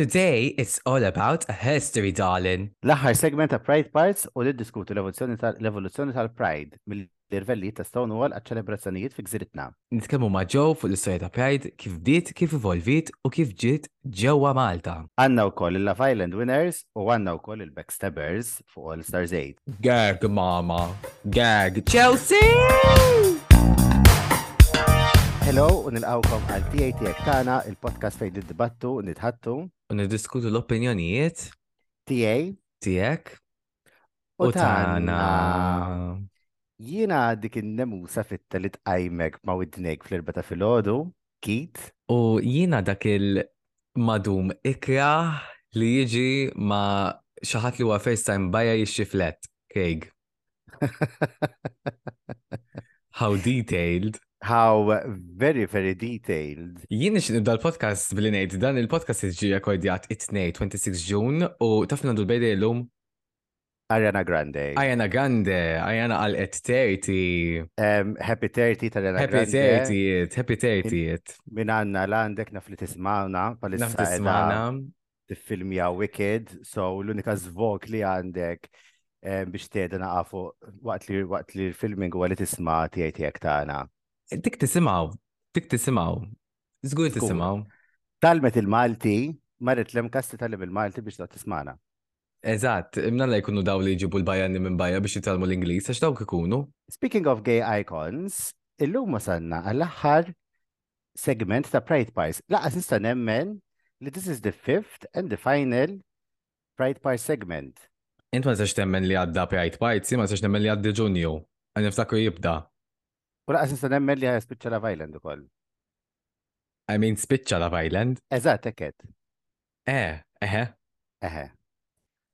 Today it's all about a herstory darlin. L-aħħar segment ta' Pride Parts hu li ddiskutu l-evoluzzjoni tal-Pride mill-irvellijiet ta' Stonewall għaċ-ċelebrazzjonijiet fi gżiritna. Nitkellmu ma' Joe fuq l-istorja ta' Pride, kif bdiet, kif ivolviet u kif ġiet ġewwa Malta. Għandna wkoll il-Love Island Winners u għandna wkoll il-Backstabbers. fuq All Stars 8. Gag mama, gag Chelsea! Hello, u nilqawkom għal TATX tagħna, il-podcast fejn niddibattu, nidħattu. U niddiskutu l-opinjonijiet. TA. Tiegħek. U tagħna. Jiena dik in-nemusa fit-telit qajmek ma' widnek fl-erba ta' filgħodu. Keith. U jiena dak il-madum ikrah li jiġi ma' xi ħadd li huwa first time buyer jixtri flat, Craig. How detailed. How very, very detailed. Jien nix nibda l-podcast billi ngħid dan il-podcast iġi rekordjat it-tnej 26 Ġun u taf minn għandu l-bejda illum? Ariana Grande. Ariana Grande, Ariana għalqet 30. Um, happy 30 ta' Ariana Grande. Happy 30, happy 30. Min għanna l-għandek naf li tismawna. Naf tismawna. Tiffilmja Wicked, so l-unika zvok li għandek um, biex teda naqafu waqt li waqt li l-filming huwa li tisma' tiegħi tiegħek tagħna. Dik tisimgħu, dik tisimgħu. Żgur tisimgħu. Talmet il-Malti, marret l-em kasti tal-em il-Malti biex ta' tismana. Eżatt, imnalla jkunu daw li jġibu l-bajani minn bajja biex jitalmu l-Ingliż, għax dawk ikunu. Speaking of gay icons, illum wasalna għall-aħħar segment ta' Pride Pars. Laqas nista' nemmen li this is the fifth and the final Pride Pars segment. Int ma sax temmen li għadda Pride Pars, ma sax temmen li għaddi ġunju. Għan niftakru jibda. U laqas nista' nemmen li għaj spiċċa la Island ukoll. I mean spiċċa la Island. Eżatt, ekket. Eh, eħe. Eħe.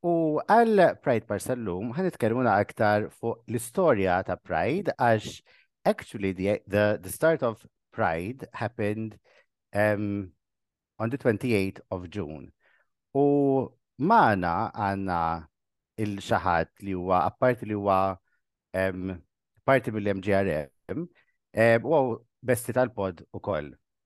U għal Pride Parsellum ħan itkellmu aktar fuq l-istorja ta' Pride għax actually the, the, the start of Pride happened um, on the 28th of June. U maħna għanna il-xaħat li huwa, apparti li huwa parti mill-MGRM, u għaw besti tal-pod u koll.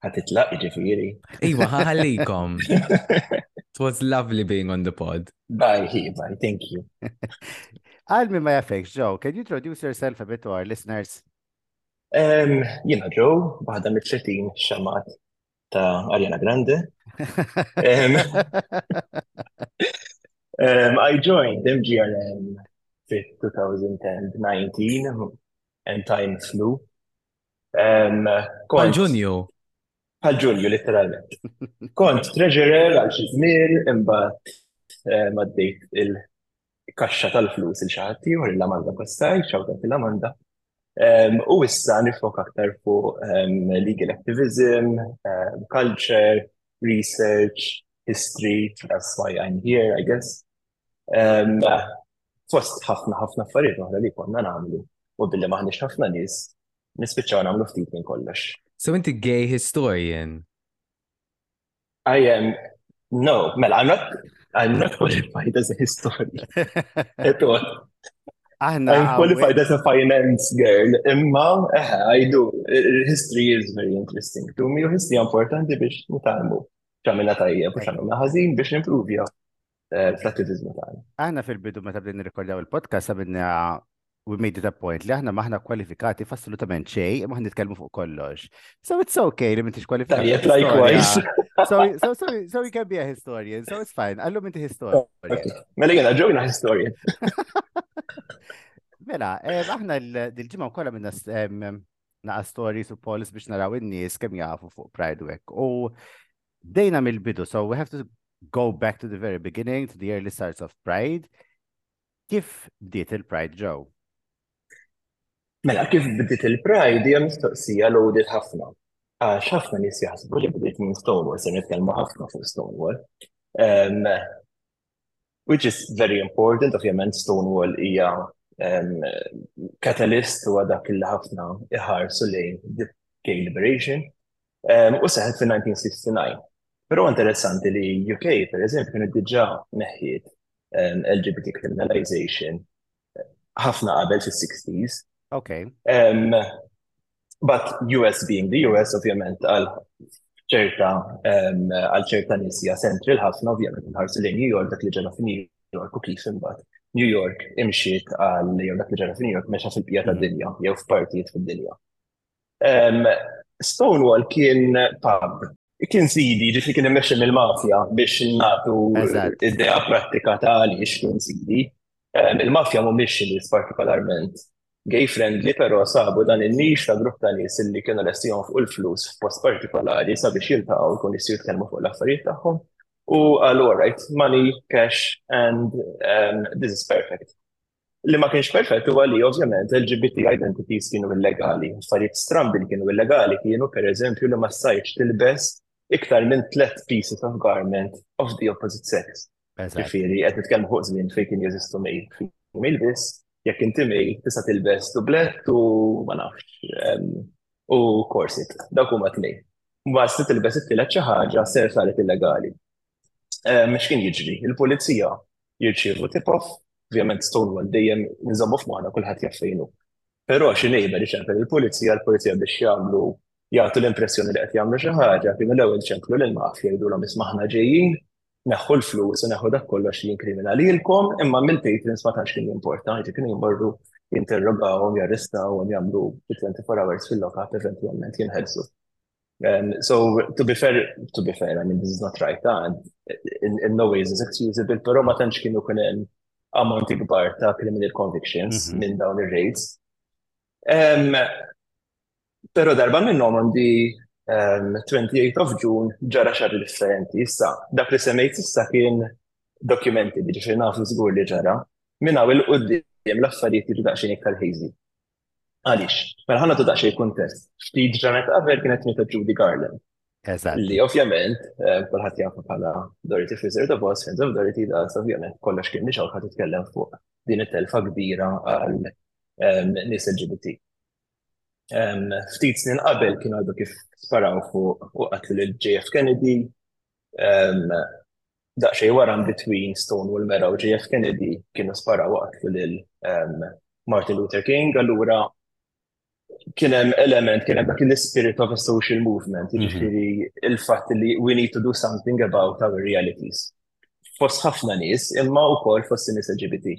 Ħa titlaq jiġifieri. Iva, ħallikom. It was lovely being on the pod. Bye, bye, thank you. Għal min ma jafekx, Joe, can you introduce yourself a bit to our listeners? Um, jena Joe, waħda mit-30 xamat ta' Ariana Grande. um, um, I joined MGRM fit 2019 and time flew. Għal Ġunju. Għal Ġunju, literalment. Kont treasurer għal xi żmien, imbagħad maddejt il-kaxxa tal-flus il xaħat ieħor il-Amanda Kostaj, xawta fil-Amanda. U issa nifok aktar fuq legal activism, culture, research, history, that's why I'm here, I guess. Fost ħafna ħafna affarijiet oħra li konna nagħmlu u billi m'aħniex ħafna nies nispiċċaw nagħmlu ftit minn kollox. So inti gay historian? I am no, mela I'm not I'm not qualified as a historian at all. Aħna. I'm qualified as a finance girl, imma eh, I do. History is very interesting to me, u history importanti biex nitalmu. ċamina tajja, biex ċamina ħazin, biex nimpruvja. fl-attiviżmu tagħna. Aħna fil-bidu meta bdejna nirrekordjaw il-podcast għamilna we made it a point li aħna maħna kwalifikati f'assolutament xej, maħna nitkellmu fuq kollox. So it's okay li mintix kwalifikati. Tajjeb, likewise. So, so, so, so you can be a historian, so it's fine. Għallu minti historian. Mela jena ġojna historian. Mela, eh, aħna l-ġimma kolla minna naqa stories u polis biex naraw in-nies kemm jafu fuq Pride Week. U Bdejna mill-bidu, so we have to go back to the very beginning, to the early starts of Pride. Kif bdiet il-Pride ġew? Mela, kif bdiet il-Pride hija mistoqsija loaded ħafna. Għax ħafna nies jaħsbu li bdiet minn Stonewall, se nitkellmu ħafna fuq Stonewall. Which is very important, ovvjament Stonewall hija catalyst u dak il ħafna iħarsu lejn gay liberation u seħet fi 1969. Pero interessanti li UK, per eżempju, kienet diġa neħjiet LGBT criminalization ħafna qabel fis-60s. Okay. Um, but US being the US, ovvjament, għal ċerta um, għal ċerta nisja central ħafna, ovvjament, nħarsu li New York dak li ġara fi New York u kif imbagħad. New York imxiet għal jew dak li ġara fi New York mexa fil-pija tad-dinja, jew f'partijiet fid-dinja. Stonewall kien pub. Kien sidi, ġifri kien immexxi mill-mafja biex nagħtu idea prattika ta' għaliex kien sidi. Il-mafja mhumiex xi nies partikolarment gay friendly, però sabu dan in-nix ta' grupp ta' nies li kienu lesti jonfqu l-flus f'post partikolari sabiex jiltaqgħu jkunu jistgħu jitkellmu fuq l-affarijiet tagħhom u qalu alright, money, cash and this is perfect. Li ma kienx perfett huwa li ovvjament LGBT identities kienu illegali. Affarijiet strambi li kienu illegali kienu pereżempju li ma stajtx tilbes iktar minn tliet pieces of garment of the opposite sex. Ġifieri qed nitkellmu fuq żmien fejn kien jeżistu male female biss, jekk inti male tista' tilbes dublett u ma nafx u corset. Dawk huma tnejn. Imbagħad se tilbes it-tielet xi ħaġa se saret illegali. X'kien jiġri? Il-pulizija jirċievu tip-off, ovvjament Stonewall dejjem ninżammu f'moħħna kulħadd jaf fejn hu. Però xi neighbor iċempel lill-pulizija, l-pulizija biex jagħmlu, jagħtu l-impressjoni li qed jagħmlu xi ħaġa, kienu l-ewwel iċemplu lill-mafja jgħidulhom isma' aħna ġejjin, neħħu l-flus u neħħu dak kollox li jinkrimina lilkom, imma mill-patrons ma tantx kien jimporta, ġifieri kienu jmorru jinterrogawhom, jarrestawhom, jagħmlu 24 hours fil-lock-up, eventwalment jinħelsu. To be fair, to be fair, I mean, this is not right, in no ways is excusable, pero ma tantx kienu kien hemm ammonti kbar ta' criminal convictions minn dawn ir-rejds. Pero darba minnhom on the 28th of June ġara xi ħaġa differenti. Issa, dak li semmejt issa kien dokumenti, jiġifieri nafu żgur li ġara. Minn hawn 'il quddiem l-affarijiet jiġu daqsxejn iktar hazy. Għaliex? Mela ħanna ta' xejn kuntest. Ftit ġranet qabel kienet meta Judy Garland. Eżatt. Li ovvjament eh, kulħadd jafu bħala Dorothy Fisher the Boss, Friends of Dorothy da ovvjament kollox kien nixgħu ħadd titkellem fuq din it-telfa kbira għal ehm, nies LGBT. Ehm, ftit snin qabel kien għadu kif sparaw fuq u qatlu lil JF Kennedy, ehm, Daqsxejn wara in between Stonewall Mera u JF Kennedy kienu sparaw u qatlu lil Martin Luther King, allura kien hemm element, kien hemm dak l-spirit of a social movement, jiġifieri il-fatt li we need to do something about our realities. Fost ħafna nies, imma wkoll fost in-nies LGBT.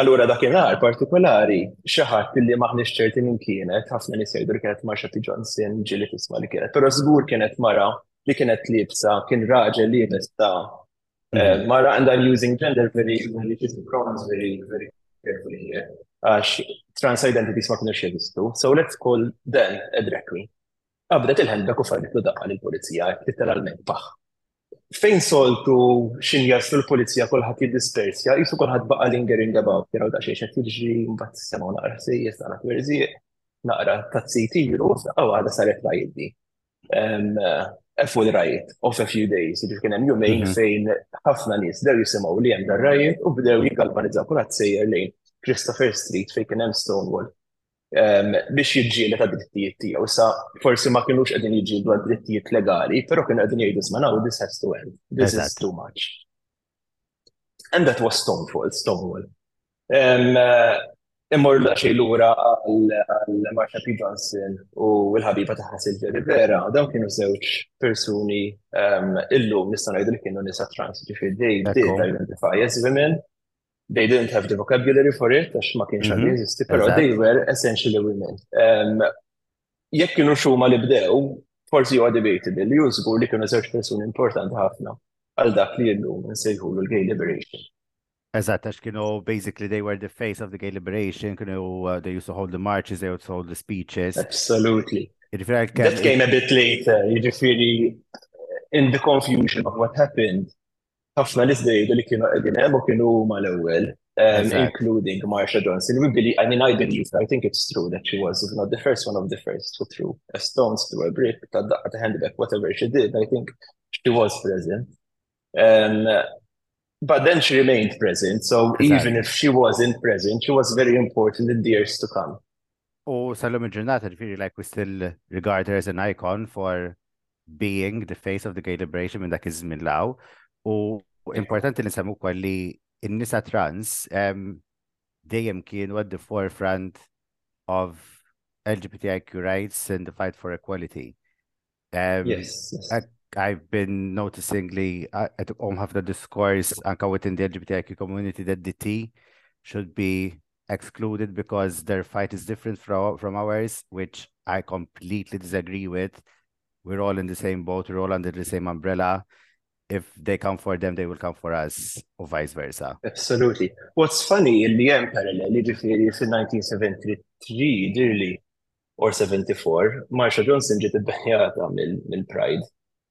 Allura dakinhar partikolari xi ħadd li m'aħniex ċerti min kienet, ħafna nies jgħidu li kienet Marsha P. Johnson, ġieli tisma' li kienet, però żgur kienet mara li kienet liebsa, kien raġel li jibes ta' mara and I'm using gender very, very, pronouns very, very carefully here, għax trans identities ma kienux jeżistu. So let's call them a drag queen. Qabdet il-handbag u fajtitlu daqqa lill-pulizija, hekk litteralment, paħ! Fejn soltu x'inhi jaslu l-pulizija kulħadd jiddispersja, qisu kulħadd baqa' lingering about, jaraw daqsxejn x'qed jiġri, mbagħad semgħu naqra ħsejjes, naqra twerżieq, naqra tazzi jtiru, u f'daqqa waħda saret l-Għid di. Għefu l-Għid, of a few days, jiġifieri kien hemm jumejn fejn ħafna nies bdew jisimgħu li hemm dar-Għid u bdew jiggalvanizzaw kulħadd sejjer lejn Christopher Street fejn kien hemm Stonewall. biex jiġġieled għad-drittijiet tiegħu. Issa, forsi ma kinux qegħdin jiġġieldu għad-drittijiet legali, però kienu qegħdin jgħidu isma' now this has to end, this is too much. And that was Stonewall, Stonewall. Immur daqsxejn lura għal Marsha P. Johnson u l-ħabiba tagħha Sylvia Rivera, dawn kienu żewġ persuni illum nista' ngħidu li kienu nisa trans, ġifieri they did identify as women, they didn't have the vocabulary for it, għax ma kienx għad mhm. jeżisti, pero they were essentially women. Um, jekk kienu xuma li bdew, forsi huwa debatable li jużgu li kienu żewġ persuni importanti ħafna għal dak li llum nsejħulu l-gay liberation. Eżatt, għax kienu basically they were the face of the gay liberation, kienu uh, they used to hold the marches, they used to hold the speeches. Absolutely. That came a bit later, jiġifieri in the confusion of what happened, ħafna l iżdejdu li kienu qegħdin hemm u kienu huma l-ewwel. including Marsha Johnson. We believe, I mean, I believe, I think it's true that she was, if not the first one of the first to throw a stone through a brick, at the, at whatever she did, I think she was present. Um, but then she remained present. So exactly. even if she wasn't present, she was very important in the years to come. U sal-lum il-ġurnata ġifiri like we still regard her as an icon for being the face of the gay liberation minn dak iż-żmien law. U importanti li semmu wkoll li n-nisa trans dejjem kienu at the forefront of LGBTIQ rights and the fight for equality. Um, yes. I, have been noticingly at home have the discourse anka within the LGBTIQ community that the T should be excluded because their fight is different from, from ours, which I completely disagree with. We're all in the same boat, we're all under the same umbrella. if they come for them, they will come for us, or vice versa. Absolutely. What's funny, in the end parallel, if in 1973, really, or 74, Marsha Johnson ġiet ibbenjata mill-Pride.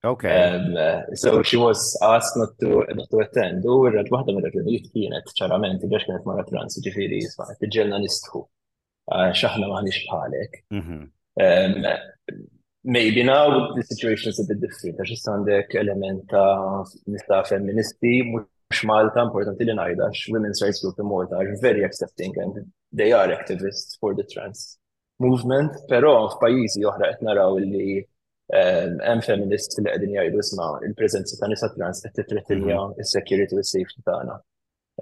Okay. Um, so she was asked not to, not to attend. U rrat waħda minn raġunijiet kienet ċarament biex kienet mara trans, ġifiri jisma, tiġġelna nistħu. Ah, xaħna maħniex bħalek. Mhm. Um, maybe now the situation is a bit different, għax issa għandek element ta' nista' femministi, mux Malta, importanti li najda, women's rights group in Malta are very accepting and they are activists for the trans movement, però f'pajjiżi oħra qed naraw li ehm, hemm feminists li qegħdin jgħidu isma' il-preżenza ta' nisa trans qed titretinja mhm. s-security u s-safety tagħna.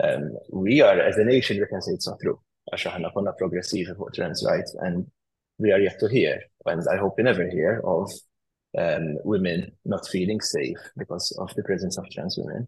Ehm, we are as a nation we can say it's not true għax aħna konna progressivi fuq trans rights and we are yet to hear and I hope we never hear of um, women not feeling safe because of the presence of trans women.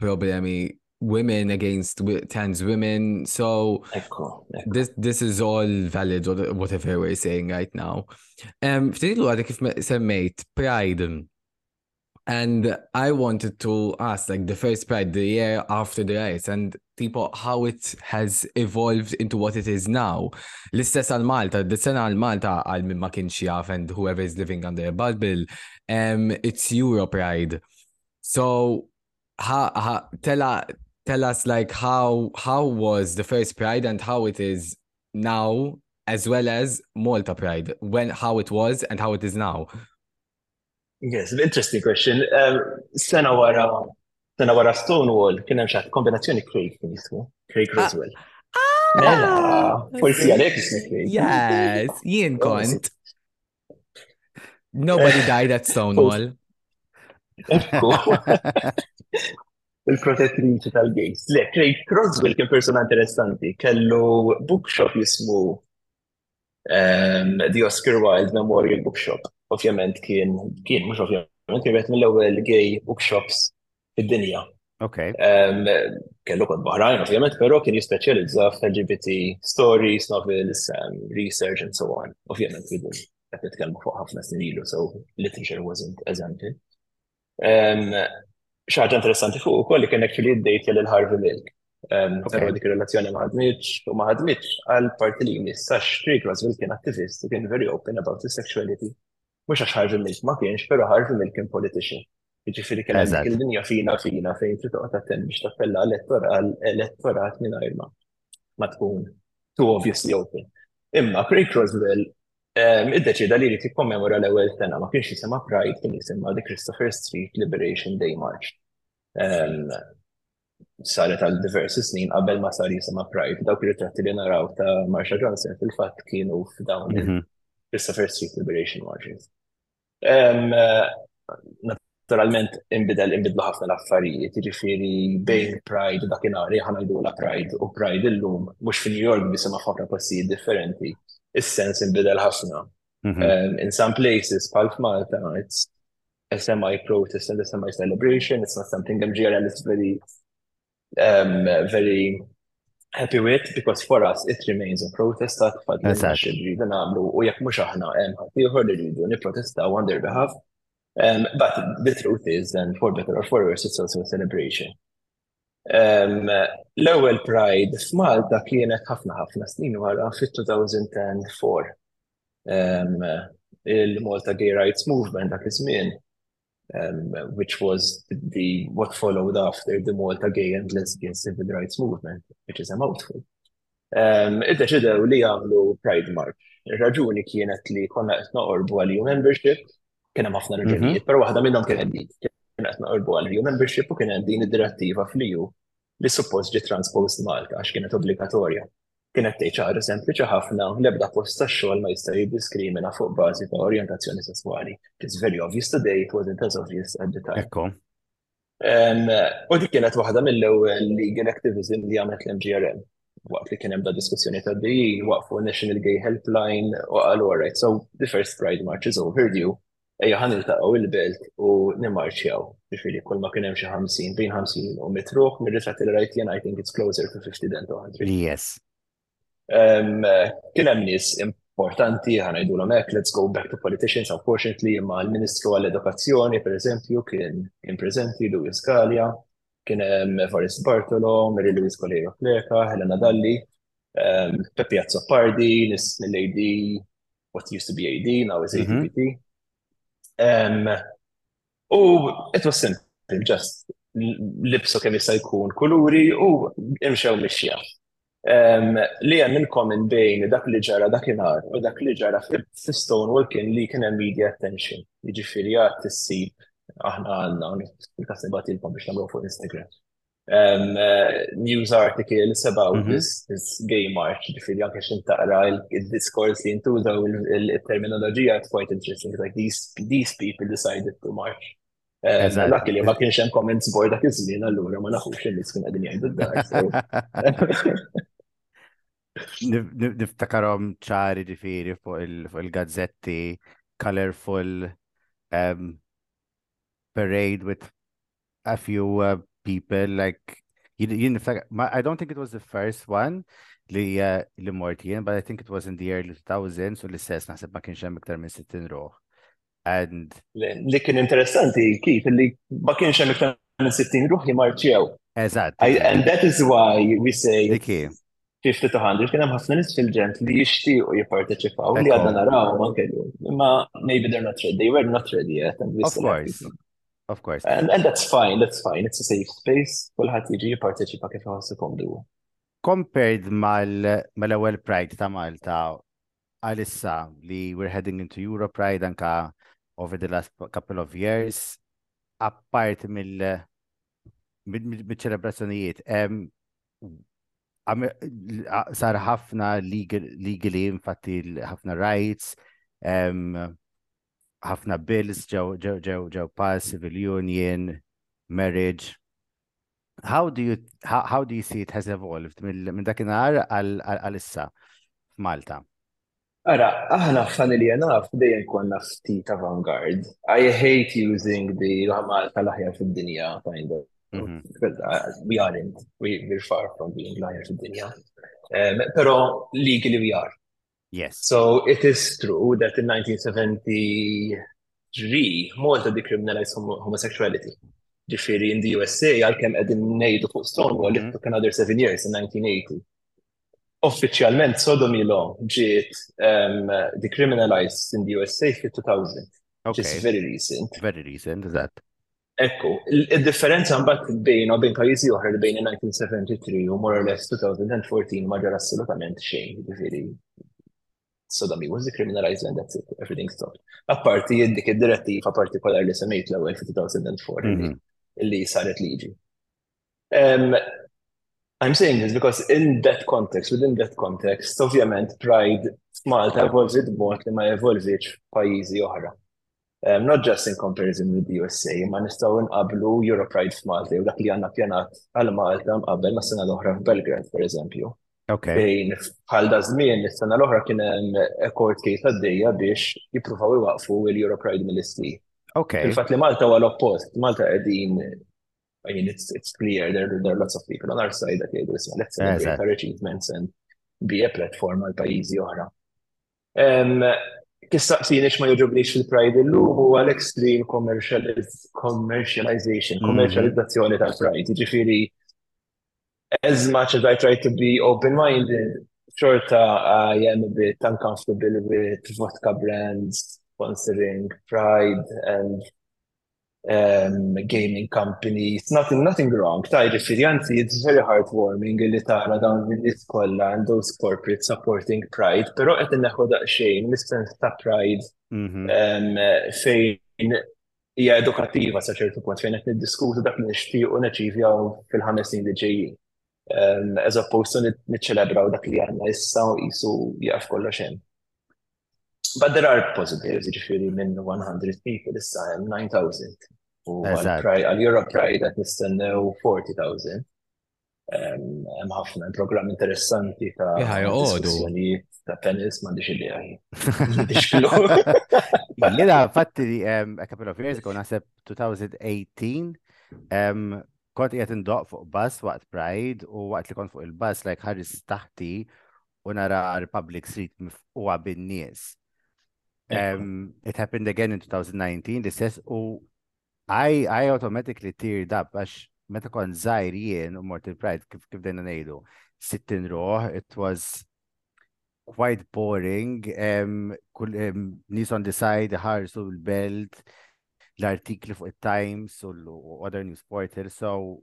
problemi women against trans women. So this this is all valid or whatever we're saying right now. Um, if l Pride. And I wanted to ask, like, the first Pride, the year after the race, and people, how it has evolved into what it is now. L-istess għal-Malta, the sena għal-Malta għal-min ma kienx jaf and whoever is living under a bubble, um, it's Euro Pride. So, ha, ha, tell, tell us like how how was the first Pride and how it is now, as well as Malta Pride, when how it was and how it is now. Yes, an interesting question. Um, sena wara sena wara Stonewall kien hemm xaħat kombinazzjoni Craig kien jismu, Craig ah. Roswell. Ah! Mela, forsi għalek jismu Craig. Yes, jien kont. Nobody died at Stonewall. Il-protettriċi tal-gays. Le, Craig Croswell kien persona interessanti. Kellu bookshop jismu um, The Oscar Wilde Memorial Bookshop. Ovvjament kien, kien, mux ovvjament, kien mill-ewel gay bookshops fid-dinja. Kellu kont boħrajn, ovvjament, pero kien jispeċjalizza f'LGBT stories, novels, um, research, and so on. Ovvjament, kien qed nitkellmu fuq ħafna snin ilu, so literature wasn't eżempti. Um, Xaġa interessanti fuq ukoll li kien actually id-dejt lil Harvey Milk. Um, okay. dik relazzjoni ma ħadmitx u ma ħadmitx għal parti li jmiss għax Greg Roswell kien attivist u kien very open about his sexuality. Mhux għax Harvey Milk ma kienx, però Harvey Milk kien politician. Jiġifieri kien hemm dik il-linja fina fina fejn trid toqgħod attent biex tappella elettoral elettorat mingħajr ma ma tkun too obviously open. Imma Craig Roswell ehm, iddeċida li jrid jikkommemora l-ewwel sena ma kienx jisimha Pride kien jisimha The Christopher Street Liberation Day March. Ehm, saret għal diversi snin qabel ma sar jisima Pride. Dawk il-ritratti li naraw ta' Marsha Johnson fil-fatt kienu f'dawn mhm. il-Christopher Street Liberation Marches. Naturalment imbidel imbidlu ħafna l-affarijiet, jiġifieri bejn Pride u dakinhar li ħanajdu la Pride u Pride illum mhux fi New York biss ma' ħafna postijiet differenti, is-sens imbidel ħafna. Mhm. In some places bħal f'Malta, SMI protest and SMI celebration. It's not something MGRL is very happy with because for us it remains a protest ta' tfal li xi rridu nagħmlu u jekk mhux aħna hemm ħadd ieħor li rridu nipprotestaw on their behalf. But the truth is, and for better or for worse, it's also a celebration. L-ewwel Pride f'Malta kienet ħafna ħafna snin wara fit-2004. Il-Malta Gay Rights Movement dak iż-żmien um, which was the what followed after the Malta Gay and Lesbian Civil Rights Movement, which is a mouthful. iddeċidew li jagħmlu Pride March. Ir-raġuni kienet li konna qed noqorbu għal EU membership, kien hemm ħafna raġunijiet, però waħda minnhom kienet din. Kien qed noqorbu għal EU membership u kien hemm din id-direttiva fl-EU li suppost ġiet transposed Malta għax kienet obbligatorja. Kienet tgħid ċara sempliċi ħafna l-ebda post tax-xogħol ma jista' jiddiskrimina fuq bażi ta' orjentazzjoni sesswali. It's very obvious today, it wasn't as obvious at the time. Ekku. U dik kienet waħda mill-ewwel legal activism li għamlet l-MGRM. Waqt li kien hemm da diskussjoni ta' dijin, waqfu National Gay Helpline u qalu all right, so the first Pride March is overdue, ejja ħan iltaqgħu il-belt u nimmarċjaw. Ġifieri kull ma kien hemm xi 50, bejn 50 u 100 ruħ, mir-ritratti li rajt jien I think it's closer to 50 than 200. Yes. Kien hemm nies importanti, ħa ngħidulhom hekk, let's go back to politicians unfortunately, imma l-Ministru għall-Edukazzjoni, per eżempju, kien kien preżenti, Louis Gallia, kien hemm Evarist Bartolo, Mary Louise Coleiro Pleca, Helena Dalli, Peppi Azzopardi, nis mill-AD, what used to be AD, now is ADPT. U it was simple, just libsu kemm jista' jkun kuluri u imxew mixja. Ehm, li hemm in common bejn dak li ġara dakinhar u dak li ġara fi Stonewall kien li kien hemm media attention. Jiġifieri għad tissib aħna għandna, il-kas nibatilkom biex nagħmlu fuq Instagram. News article 7 is gay march, ġifiri anke xin taqra il-diskors li jintuża u il-terminologija it's quite interesting, like these, these people decided to march. Dak li ma kienx hemm comments board dak iż-żmien allura ma nafux xi nies kienu qegħdin jgħidu d-dar. Niftakarhom ċari ġifieri fuq il-gazzetti colorful parade with a few uh, people like jien I don't think it was the first one li uh, li mort jien, but I think it was in the early 2000s u li sess naħseb ma kienx hemm iktar minn 60 ruħ. And li kien interessanti kif li ma kienx hemm iktar minn 60 ruħ li marċew. Eżatt. And that is why we say 50 to 100 kien hemm ħafna nies fil-ġent li jixtiequ jipparteċipaw li għadna naraw anke imma maybe they're not ready, they were not ready yet. Of course. Of course. And, and that's fine, that's fine. It's a safe space. Kulħadd jiġi jipparteċipa kif iħossu komdu. Compared mal-ewwel Pride ta' Malta għalissa li we're heading into Euro Pride anka over the last couple of years, apart mill ċelebrazzjonijiet sar ħafna legally infatti ħafna rights ħafna bills ġew ġew ġew ġew pass, civil union, marriage. How do you how, how do you see it has evolved minn dakinhar għal issa f'Malta? Ara, aħna f'Sanilja naf dejjem konna ftit avant-garde. I hate using the għamal tal-aħjar fid-dinja, kind of. Mhm. We aren't, we're far from being l-aħjar fid-dinja. Pero legally we are. Yes. So it is true that in 1973 Malta decriminalized homosexuality. Ġifiri in the USA għal-kem għedin nejdu fuq Stonewall mm-hmm. it took another seven years in 1980. Uffiċjalment sodomy law ġiet um, decriminalized in the USA fi 2000. Okay. Just very recent. Very recent, that. Ekku, id-differenza mbagħad bejna u bejn pajjiżi oħra li bejn il-1973 u more or less 2014 ma ġara assolutament xejn, jiġifieri Sodom was decriminalized and that's it, everything stopped. Apparti dik id-direttiva partikolari li semmejt l-ewwel fi 2004 li saret liġi. I'm saying this because in that context, within that context, ovvjament Pride f'Malta evolvit b'mod li ma evolvitx f'pajjiżi oħra. Um, not just in comparison with the USA, ma nistaw nqablu Europride f'Malta, jew dak li għanna pjanat għal-Malta mqabbel ma sena l-oħra f'Belgrad, per eżempju. Okay. Bejn bħal da żmien, is-sena l-oħra kien hemm court case għaddejja biex jippruvaw iwaqfu l-Europride mill-isti. Okay. Il-fatt li Malta huwa l-oppost, Malta qegħdin I mean, it's, it's clear there, there are lots of people on our side that jgħidu isma, let's celebrate our achievements and be a platform għal pajizi oħra. Um, Tistaqsini x'ma joġobniex fil-Pride illum u għal extreme commercialization, mhm. commercializzazzjoni ta' Pride. Ġifiri, as much as I try to be open-minded, xorta I am a bit uncomfortable with vodka brands sponsoring Pride and gaming companies, nothing, nothing wrong. Ta' ġifiri, anzi, it's very heartwarming li tara dawn l-nis kolla and those corporate supporting pride, pero qed neħu daqxejn mis-sens ta' pride mhm. fejn hija edukattiva sa' ċertu punt fejn qed niddiskutu dak li nixtiequ neċivjaw fil-ħames snin li ġejjin. Eż opposto niċċelebraw dak li għandna issa u jisu jaf kollox hemm. But there are positives, ġifiri minn 100 people issa hemm 9,000. U għal-Euro Pride għat nistennew 40,000. Hemm ħafna programm interessanti ta' diskussjonijiet ta' panels ma' biex li għaj. Jena, fatti, a couple of years ago, nasib 2018, kont jgħat indoq fuq bus waqt Pride u waqt li kont fuq il-bus, like ħaris taħti u nara l-public street mifquwa bin-nies. It happened again in 2019, l-istess u I, I automatically teared up għax meta kon zaħir jien u mort il-pride kif kif dejna nejdu. Sittin roħ, it was quite boring, um, kul, um, nis on the side ħarsu l-belt, l-artikli fuq il-Times u other news portals, so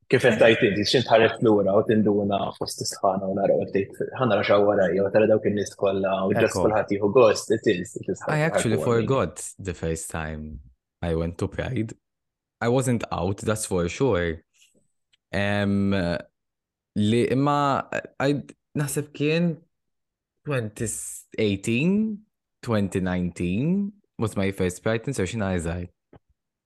kif qed tajt inti, xint ħares lura u tinduna fost isħana u naraw tgħid ħana raxa warajja u tara dawk in-nies kollha u ġas kulħadd jieħu gost, it is, it is. I actually forgot the first time I went to Pride. I wasn't out, that's for sure. Um, li imma naħseb kien 2018, 2019 was my first Pride, so xina eżaj.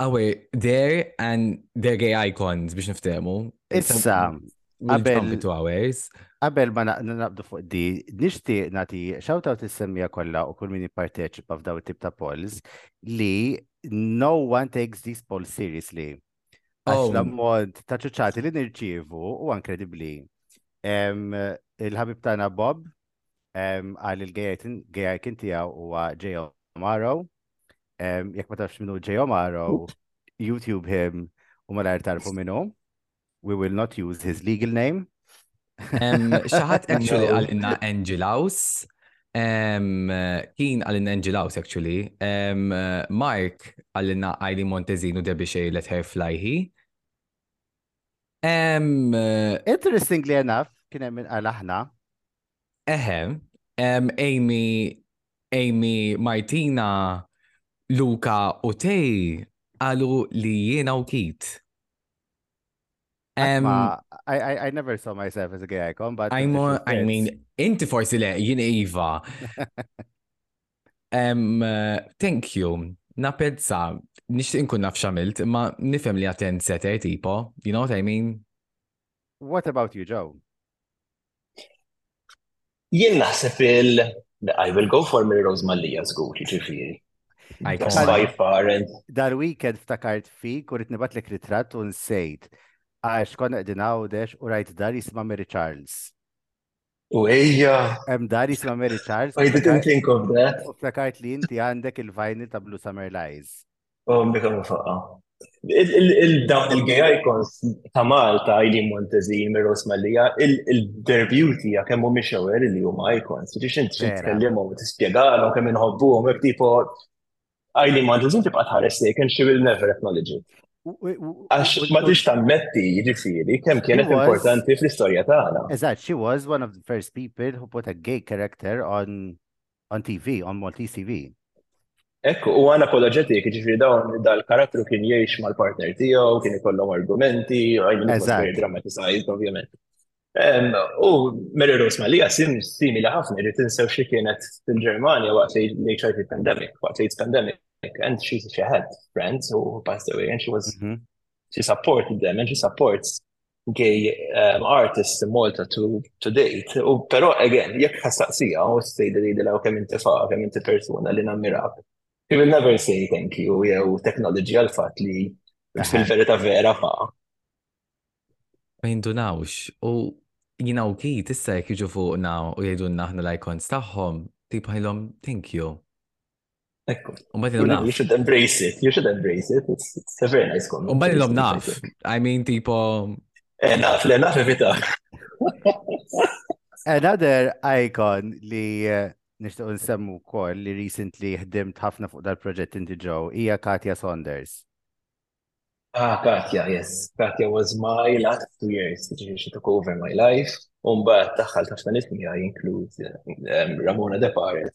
Away, there and there gay icons biex niftemu. Issa, Qabel two hours. Qabel ma naqbdu fuq di, nixtieq nagħti shout out is-semmija kollha u kull min jipparteċipa f'daw it-tip ta' polls li no one takes these polls seriously. Għax oh. l-ammont ta' ċuċati li nirċievu u inkredibbli. Il-ħabib tagħna Bob għal il-gejajkin tiegħu huwa J. Amaro. jekk ma tafx minnu J. Omaro, YouTube him u ma lajr tarfu minnu. We will not use his legal name. Xaħat actually għal-inna Angel House. Keen għal-inna Angel House actually. Mark għal-inna Aili Montezinu Debbie Shea Let Her Fly He. Interestingly enough, kien hemm għal aħna Eħe, Amy, Amy Martina, Luka u Tej għalu li jiena u kit. Asma, I, I, I never saw myself as a gay icon, but... I, more, I mean, inti forsi le, jien Iva. um, uh, thank you. Napezza, nixtieq nkun naf xamilt, imma nifhem li għaten seter tipo, you know what I mean? What about you, Joe? Jien naħseb il- I will go for Melrose Mallia żgur, jiġifieri. That's by far and Dar weekend ftakart fik u rrid nibatlek ritratt u nsejt. Għax konna qegħdin għawdex u rajt dar jisma' Mary Charles. u ejja. Hemm dar jisma' Mary Charles I didn't think of that. u ftakart li inti għandek il-vinyl ta' Blue Summer Lies. Ombi kemm faqqa. Il-dawn il-gay icons ta' Malta, Eileen Montezi, Miro Smallija, il-their beauty ja kemmu miexewer li huma icons, ġiġ int tkellimhom u tispjegalhom kemm inħobbuhom, hekk tipo Eileen Montezi tibqa' tħares lejk and she will never acknowledge it. Għax ma tix tammetti jiġifieri kemm kienet importanti fl-istorja tagħna. Eżatt, she was one of the first people who put a gay character on On TV, on Maltese TV. Ekk, u għana apologetik, ġifri dawn dal-karattru kien jiex mal-partner tiegħu, kien ikollhom argumenti, għajmin very drammatized, ovvjament. U Mary Rose Malia sim simili ħafna, irrid insew xi kienet fil-Ġermanja waqt l-HIV pandemic, waqt l-AIDS pandemic, and she, she had friends who passed away, and she was, mhm. she supported them, and she supports gay um, artists in Malta to, to date. U però, again, jekk ħastaqsija u stejdi li dilaw kemm inti fa, kemm inti persuna li nammirak, he will never say thank you jew technology għal fatt li fil-verita vera fa. Ma jindunawx. U jina u ki, tista jek jiġu fuqna u jgħidunna ħna l-icons taħħom, tibħilom thank you. Ekku. Umbat il-lom naf. You should embrace it, you should embrace it, it's, it's a very nice comment. Umbat il-lom naf, I mean tipo... Eh, naf, le naf evita. Another icon li eh, nishtiq nsemmu kol li recently ħdimt ħafna fuq dal-proġett inti ġew hija Katja Saunders. Ah, Katja, yes. Katja was my last two years, ġiġi she took over my life. Umbat taħħal taħħal ismi għaj include eh, Ramona De Paris,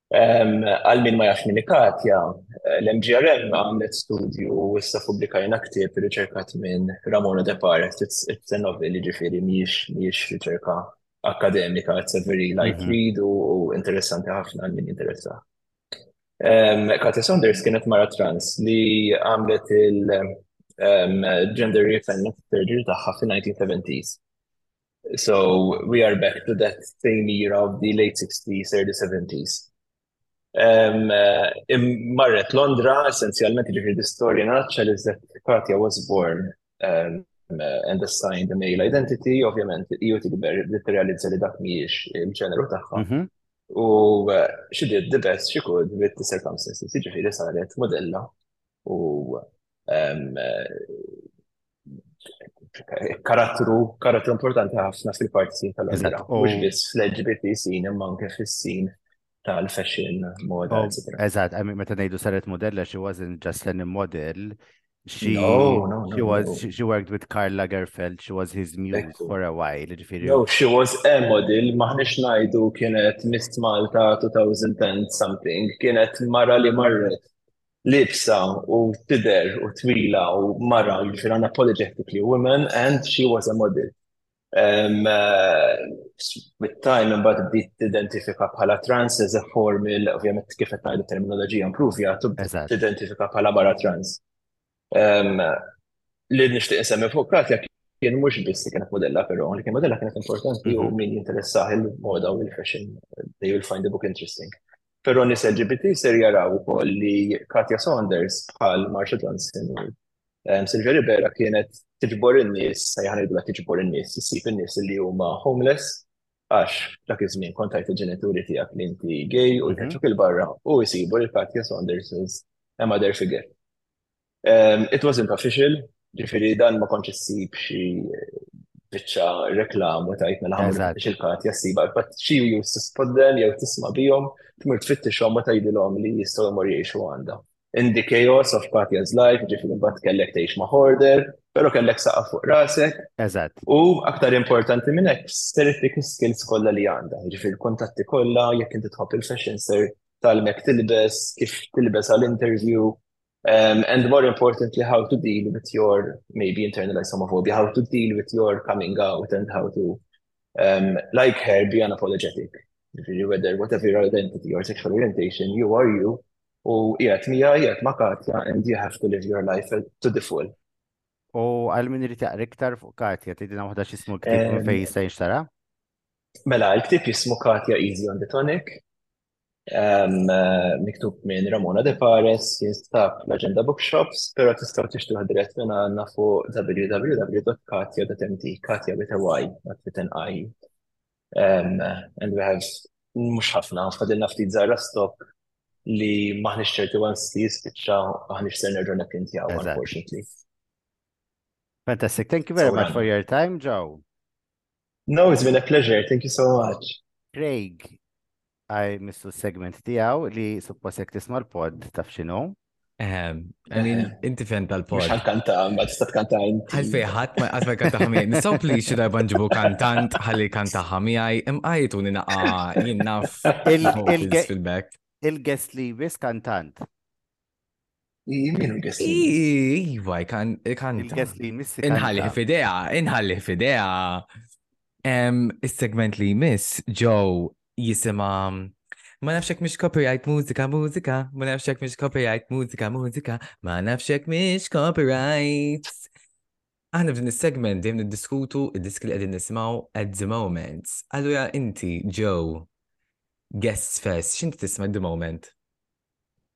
Għal min ma jafx min hi Katja, l-MGRM għamlet studju u issa ppubblikajna ktieb irriċerkat minn Ramona De Pares, it's a novel, jiġifieri mhijiex riċerka akkademika, it's a very light read u interessanti ħafna għal min jinteressa. Katja Saunders kienet mara trans li għamlet il-gender reassignment surgery tagħha fin-1970s. So we are back to that same era of the late 60s, early 70s. Um, uh, marret Londra, essenzjalment ġifir the story in a nutshell is that Katja was born um, uh, and assigned a male identity, ovvjament, iju tikber li t-realizza li dak miex il-ġeneru tagħha. Mm -hmm. U uh, she did the best she could with the circumstances, ġifiri saret modella u um, uh, karattru, karattru importanti ħafna fil-parti tal-għazira. Mux biss l-LGBT sin, imma anke fil-sin tal-fashion moda, oh, etc. Eżat, meta nejdu saret modella, she wasn't just any model, She, no, no, no, she was no. she worked with Karl Lagerfeld, she was his muse for a while. No, she was a model, maħnix najdu kienet Miss Malta 2010 something, kienet mara li marret Liebsa u tidher u twila u mara jiġifieri unapologetically woman and she was a model. With time imbagħad bdiet tidentifika bħala trans as a form il ovvjament kif qed ngħid it-terminoloġija impruvjat u bdiet tidentifika bħala mara trans. Li nixtieq insemmi fuq Katja kien mhux biss li kienet modella però li kien modella kienet importanti u min jinteressah il-moda u l-fashion they will find the book interesting. Però nies LGBT ser jaraw ukoll li Katja Saunders bħal Marsha Johnson u ehm, Silvia Rivera kienet tiġbor in-nies, sejħa ngħidulha tiġbor in-nies, issib in-nies li huma homeless għax dak iż-żmien kont tajt il-ġenituri tiegħek li inti gay u mhm. jħeġġuk il-barra u jsibu li Katja Saunders is a mother figure. It wasn't official, ġifiri dan ma konċ issib xi biċċa reklam u tajt mela ħamlu biex il-kat jassiba, but xi ju sispodden jew tisma bihom, tmur tfittixhom ma tajdilhom li jistgħu jmur jgħixu għandha. In the chaos of Katja's life, ġifiri bat kellek tgħix ma' hoarder, pero kellek saqaf fuq rasek. Eżatt. U aktar importanti minn hekk, ser ittik skills kollha li għandha, ġifiri kontatti kollha, jekk inti tħobb il-fashion ser tal-mek tilbes, kif tilbes għal-interview, And more importantly, how to deal with your maybe internalized homophobia, how to deal with your coming out and how to, um, like her, be unapologetic. Whether whatever your identity or sexual orientation, you are you. U jgħat mija, jgħat ma Katja, and you have to live your life to the full. U għal min rrit jaqra iktar fuq Katja, tidina waħda xismu ktib minn fej jista' jinxtara? Mela, l-ktib jismu Katja Easy on the Tonic, miktub minn Ramona De Fares jinstab l-Agenda Bookshops, pero tistaw tixtuħ dirett minn għanna fuq www.katja.mt, Katja with a Y, not with an I. Um, and we have mux ħafna, fadilna ftit zarra stok li maħnix ċerti għans li jispiċċa maħnix ser nerġu nepintjaw, unfortunately. Fantastic. Thank you very so, much um, for your time, Joe. No, it's been a pleasure. Thank you so much. Craig, I missu segment tijaw li suppost jek tisma l-pod taf xinu. Ehm, I mean, eh, inti fen tal-pod. Mux kanta, ma tista tkanta inti. Għalfej, ħat ma għazma kanta ħamijaj. Nisaw pli xi darba nġibu kantant ħalli kanta ħamijaj. Imqajtu ninaqa jinnaf il-feedback. Il-guest li bis kantant. Minu Geslin? Iva, kan. Il-Geslin, missi. Inħalli fidea, inħalli fidea. Is-segment li jmiss ġew jisima Ma nafxek mish copyright mużika, mużika, ma nafxek mish copyright mużika, mużika, ma nafxek mish copyright. Aħna f'din is-segment dejjem niddiskutu id-disk li qegħdin nisimgħu at the moment. Allura inti ġew guest fest, x'inti tisma' at the moment?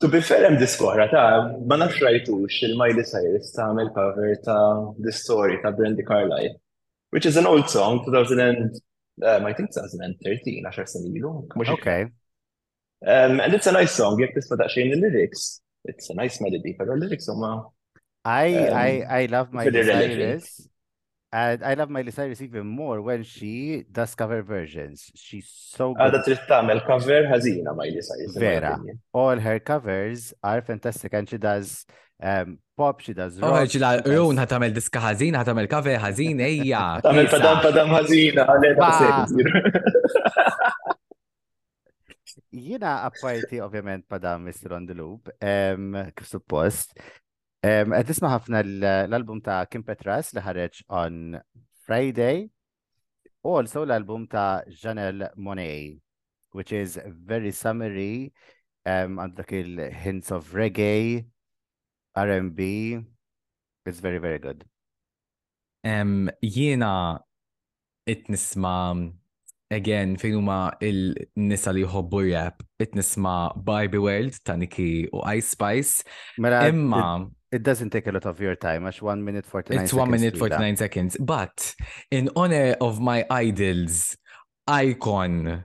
To be fair, hemm disk oħra ta' ma nafx rajtux il-Miley Cyrus tagħmel cover ta' The Story ta' Brandy Carlile, which is an old song, 2000 and, um, I think 2013, 10 snin ilu. mhux iktar. Okay. Um, and it's a nice song, jekk tisma' daqsxejn il-lyrics, it's a nice melody, però l-lyrics huma Għaj, Um, għaj, għaj love my very relevant. desires. And I love Miley Cyrus even more when she does cover versions. She's so good. Għada trid tagħmel cover ħażina Miley Cyrus. Vera. All her covers are fantastic and she does um, pop, she does oh, rock. Oh, ġila, run ħat tagħmel diska ħażina, ħat tagħmel cover ħażin, ejja. Tagħmel padam padam ħażina, Jina apparti ovvjament padam Mr. on the Loop, um, kif suppost, Qed nisma' ħafna l-album ta' Kim Petras li ħareġ on Friday, u also l-album ta' Janelle Monet, which is very summery, għandak il-hints of reggae, R&B, it's very, very good. Jiena qed nisma' again fejn huma il-nisa li jħobbu rap, qed nisma' Barbie World ta' Nicki u Ice Spice. Mela, imma it doesn't take a lot of your time, għax 1 minute 49 seconds. It's 1 minute 49 seconds, but in honor of my idols, icon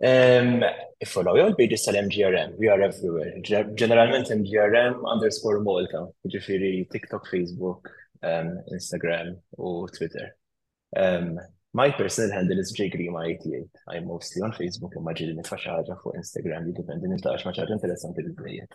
Iffollowja l-pages tal-MGRM, we are everywhere. Ġeneralment MGRM underscore Malta, jiġifieri TikTok, Facebook, Instagram u Twitter. My personal handle is jgrima88. I am mostly on Facebook imma ġieli nitfa' xi ħaġa fuq Instagram jiddependi niltaqa' xi ma' xi ħaġa interessanti biżżejjed.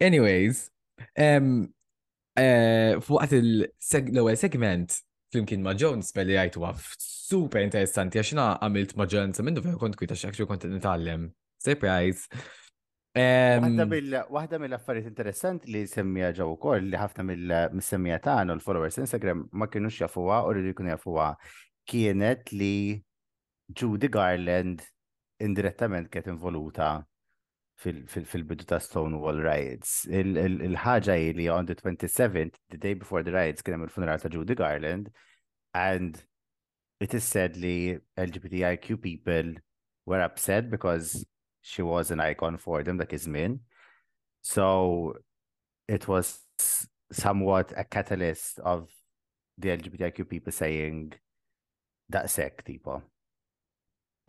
Anyways, eh, fuqat l-ewwel segment flimkien ma' Jones belli għajtu għaf super interessanti għax na għamilt maġġoranza minnu vera kont kwita xakxu kont nitgħallem. Surprise. Waħda mill-affarijiet interessanti li semmija ġew ukoll li ħafna mill-semmija tagħna u l-followers Instagram ma kienux jafuha u rridu jkunu jafuha kienet li Judy Garland indirettament kienet involuta fil-bidu ta' Stonewall Riots. Il-ħagġa il, li on the 27th, the day before the riots, kien il-funeral ta' Judy Garland, and it is said li LGBTIQ people were upset because she was an icon for them, dak iż-żmien. So it was somewhat a catalyst of the LGBTIQ people saying daqshekk tipo.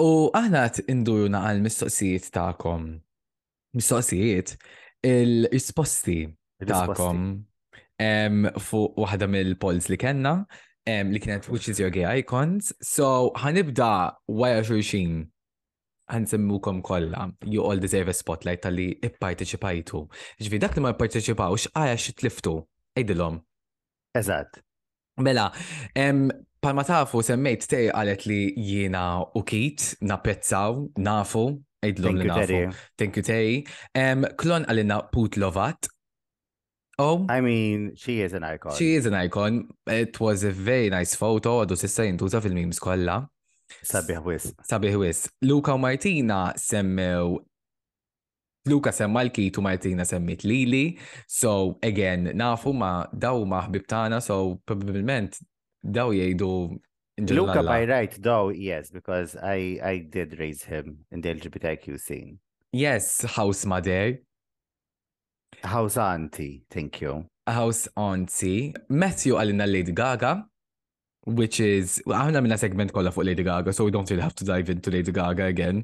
U aħna qed induru naqal mistoqsijiet tagħkom. Mistoqsijiet il-risposti tagħkom fuq waħda mill-polls li kellna li kienet which is your gay icons. So ħanibda wara xulxin għansemmukom kolla, you all deserve a spotlight tal-li ipparteċipajtu. Ġvi, dak li ma parteċipawx, għaja xitliftu, ejdilom. Eżatt. Mela, palma tafu semmejt tej qalet li jiena u kit napprezzaw, nafu, idlom li nafu. Thank you tej. Klon għalina put lovat. Oh. I mean, she is an icon. She is an icon. It was a very nice photo, għadu sissa jintuża fil-memes kollha. Sabiħ wis. Sabiħ wis. Luka u Martina semmew Luca semma l-kit u Martina semmiet lili, so again nafu ma daw huma ħbib tagħna so probabbilment daw jgħidu Luca by right though, yes, because I, I did raise him in the LGBTQ scene. Yes, house mother. House auntie, thank you. House auntie. Matthew għalina Lady Gaga, which is, aħna minna segment kolla fuq Lady Gaga, so we don't really have to dive into Lady Gaga again.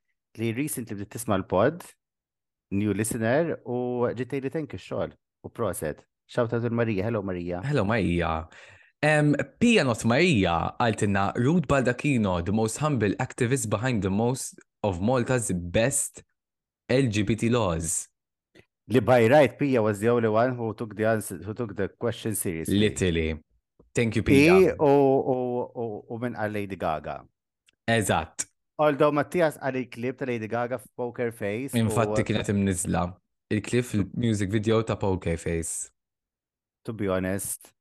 li recently bdiet tisma' l-pod, new listener, u ġitej li tenki xogħol u proset. Shout out il-Marija, hello Marija. Hello Marija. Um, Pia not Marija għaltinna Ruth Baldacchino, the most humble activist behind the most of Malta's best LGBT laws. Li by right, Pia was the only one who took the answer, who took the question seriously. Literally. Thank you, Pia. U minn għal Lady Gaga. Eżatt. Although Mattias għal il-klip ta' Lady Gaga f'Poker Face. Infatti kienet imnizla. Il-klip fil-music video ta' Poker Face. To be honest,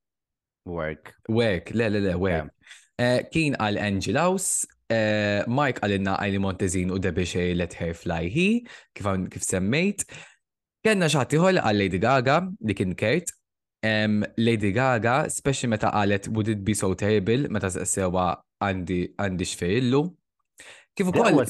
work. Work, le, le, le, work. Eh, kien għal Angel House, eh, Mike għalinna għajli Montezin u Debi Xej Let Her Fly He, kif semmejt. Kenna xi ħadd ieħor li qal Lady Gaga li kien Kurt. Lady Gaga, speċi meta qalet would it be so terrible meta sqsewha għandi xfejillu. Kif ukoll.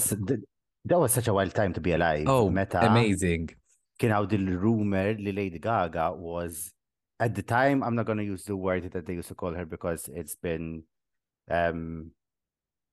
That was such a wild time to be alive. Oh, meta amazing. Kien għaw dil-rumor li Lady Gaga was at the time, I'm not going to use the word that they used to call her because it's been um,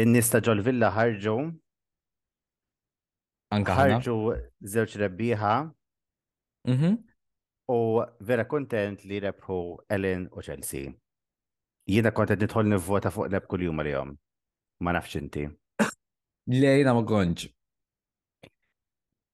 In-nies ta' ġol-villa ħarġu. Anka aħna. Ħarġu żewġ rebbieħa. Mhm. U vera kuntent li rebħu Ellen u Chelsea. Jiena kont qed nidħol nivvota fuq leb kuljum għalihom. Ma nafx inti. Le jiena ma kontx.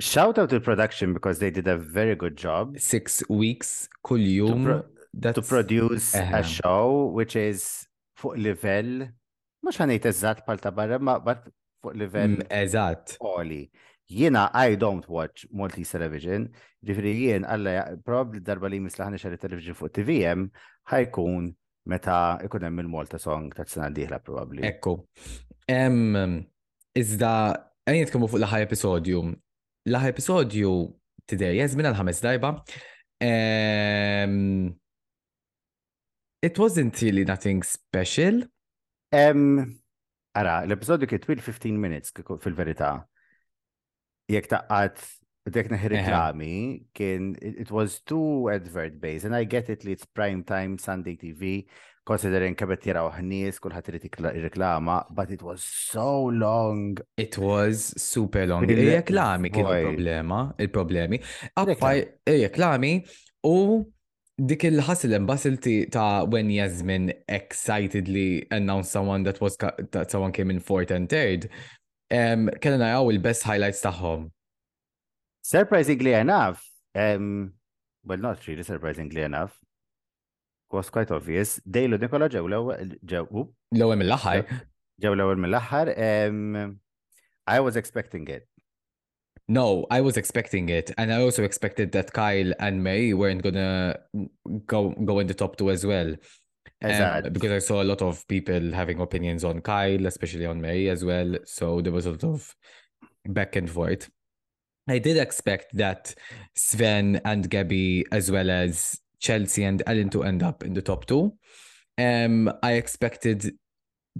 Shout out to production because they did a very good job. Six weeks kull jum. To, pro to produce uh -huh. a show which is fuq livell, mux ħanajt eżat pal ta' barra, ma bat fuq livell. Mm, eżat. Oli. Jena, I don't watch Maltese television, ġifri jien, għalla, probabli darba li misla ħani xarri television fuq TVM, ħajkun meta ikun hemm il-Malta song ta' sena diħla probabli. Ekku. Iżda, għan jitkellmu fuq l-ħaj episodju. L-ħaj episodju tidej, jazmin għal-ħames darba. Um, it wasn't really nothing special. Um, ara, l-episodju kiet twil 15 minutes fil-verità. jekk taqqat dek neħi reklami kien it was too advert based and I get it li it's prime time Sunday TV considering kabet tira uħnis kullħat irid reklama but it was so long it was super long il-reklami kien il-problema il-problemi appar il-reklami u dik il-ħasil embasilti ta' when Yasmin excitedly announced someone that was that someone came in fourth and third Kelli naraw il-best highlights tagħhom. Surprisingly enough, um, well not really surprisingly enough, was quite obvious, Dejlu Nikola ġew l-ewwel ġew l-ewwel mill-aħħar. Ġew l-ewwel mill-aħħar. I was expecting it. No, I was expecting it, and I also expected that Kyle and May weren't gonna go go in the top two as well, um, because I saw a lot of people having opinions on Kyle, especially on May as well. So there was a lot of back and forth. I did expect that Sven and Gabby, as well as Chelsea and Ellen, to end up in the top two. Um, I expected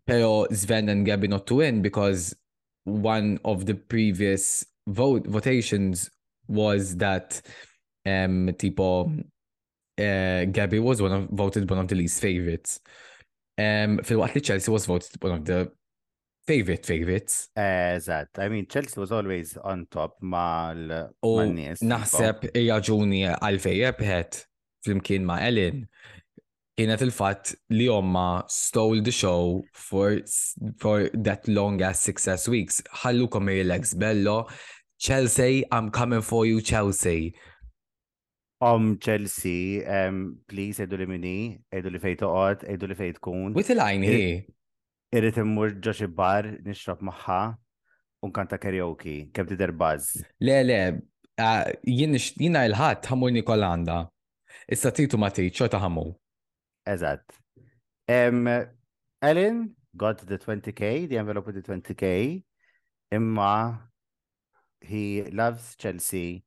Peo, Sven and Gabby not to win because one of the previous vote votations was that um tipo uh, Gabby was one of voted one of the least favorites. Um fil-waqt Chelsea was voted one of the favorite favorites. that I mean Chelsea was always on top mal oh, Naħseb hija ġuni għal fejn rebħet flimkien ma' Ellen kienet il-fatt li omma stole the show for, for that long ass success weeks. Ħallukom relax bello. Chelsea, I'm coming for you, Chelsea. Om Chelsea, um, please, edu li minni, edu li fejt oqot, edu li fejt kun. Wit il-għajn hi. Irrid immur ġo xi bar nixrob magħha u nkanta karaoke, kemm tidher baż. Le, le, jien jiena il-ħadd ħamur Nikolanda. Issa titu ma trid xorta ħamu. Eżatt. Ellen got the 20k, the envelope with the 20k, imma he loves Chelsea,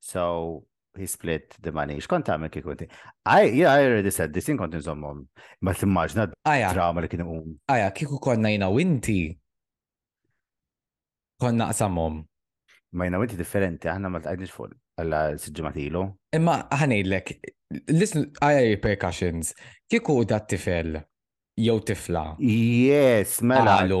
so he split the money. Xkont għamil kik kunti? Aj, jina għajri di seddi, sin kont nżommom. Ma t-immaġna drama li kienu um. Aja, kiku konna jina u inti. Konna qsamom. Ma jina u inti differenti, aħna ma t-għadnix fuq għalla s-ġematilu. Imma ħanejlek, listen, għaja repercussions, kiku u dat tifel, jew tifla. Yes, mela. Għalu.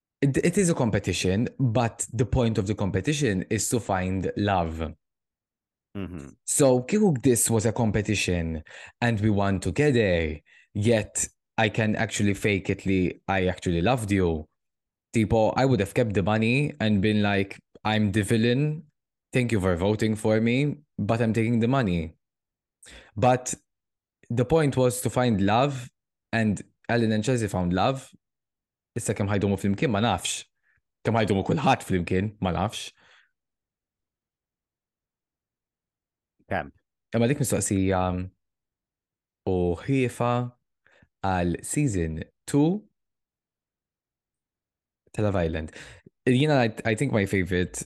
it, it is a competition, but the point of the competition is to find love. Mm-hmm. So Kikuk, this was a competition and we won together, yet I can actually fake it. I actually loved you. Tipo, I would have kept the money and been like, I'm the villain. Thank you for voting for me, but I'm taking the money. But the point was to find love and Ellen and Chelsea found love. Issa kemm ħajdumu flimkien ma nafx. Kemm ħajdumu kulħadd flimkien ma nafx. Kemm? Imma dik mistoqsija u ħiefa għal season 2 ta' Love Island. Jiena I think my favorite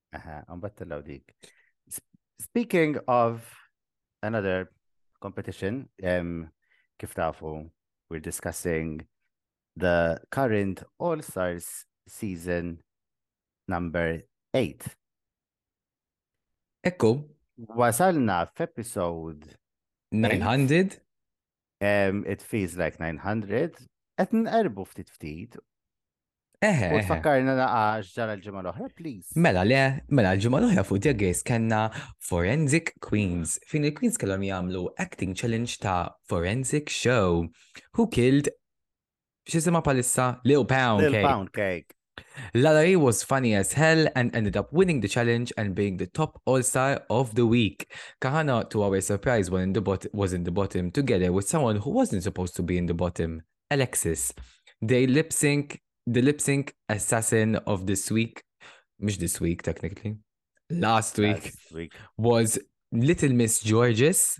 Aha, mbagħad tellaw dik. Speaking of another competition. Um, Kiftafu, we're discussing the current All Stars season number 8. Ekku. Wasalna episode 900. Eight. It feels like 900. Qed nqerbu ftit ftit. Eħe. U tfakkarna naqax ġara l-ġimgħa l-oħra, please. Mela le, mela l-ġimgħa l-oħra fuq Drag Race kellna Forensic Queens. Fin il-Queens kellhom jagħmlu acting challenge ta' Forensic Show. Who killed x'isima palissa Lil Pound Lil Pound Cake. Lalari was funny as hell and ended up winning the challenge and being the top all-star of the week. Kahana, to our surprise, was in the bot- was in the bottom together with someone who wasn't supposed to be in the bottom, Alexis. They lip sync the lip sync assassin of this week, which this week technically, last week, last week. was Little Miss Georges,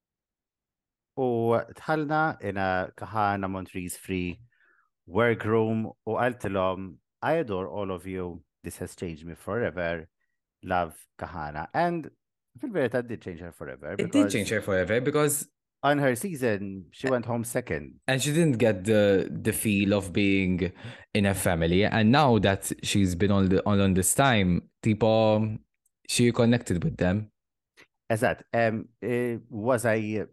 U talna in a Kahana Montrese free workroom u għaltilom um, I adore all of you. This has changed me forever. Love Kahana. And very that did change her forever. It did change her forever because on her season she went home second. And she didn't get the the feel of being in a family. And now that she's been on the on, on this time, tipo so you connected with them? As that, um, uh, was I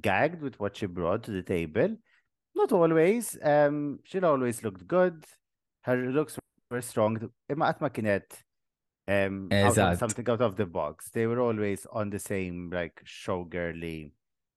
gagged with what she brought to the table? Not always. Um, she always looked good. Her looks were strong. um, out of, something out of the box. They were always on the same like showgirly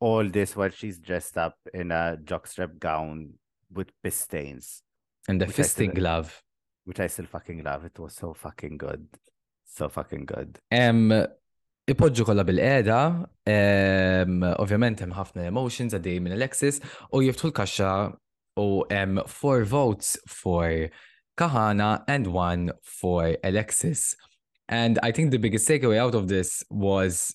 all this while she's dressed up in a jockstrap gown with piss stains. And a fisting glove. Which I still fucking love. It was so fucking good. So fucking good. Um, Ipoġġu kollha bil-qeda, um, ovvjament hemm ħafna emotions għaddej minn Alexis u jiftħu l-kaxxa u hemm four votes for Kahana and one for Alexis. And I think the biggest takeaway out of this was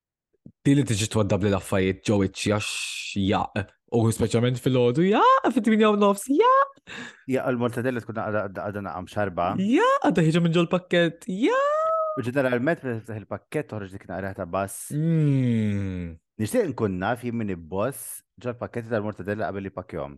Di li tiġi twaddab li l-affajiet ġo iċċi għax jaq. U speċjalment fil-ħodu, jaq, fit-8 u nofs, jaq. Jaq il-mortadella tkun għadha naqam xarba. Jaq, għadha ħiġa minn ġol pakket, jaq. U ġeneralment meta tiftaħ il-pakket toħroġ dik naqra ta' bass. Mm. Nixtieq nkun naf jien min ibboss ġol pakketti tal-mortadella qabel li pakkjom.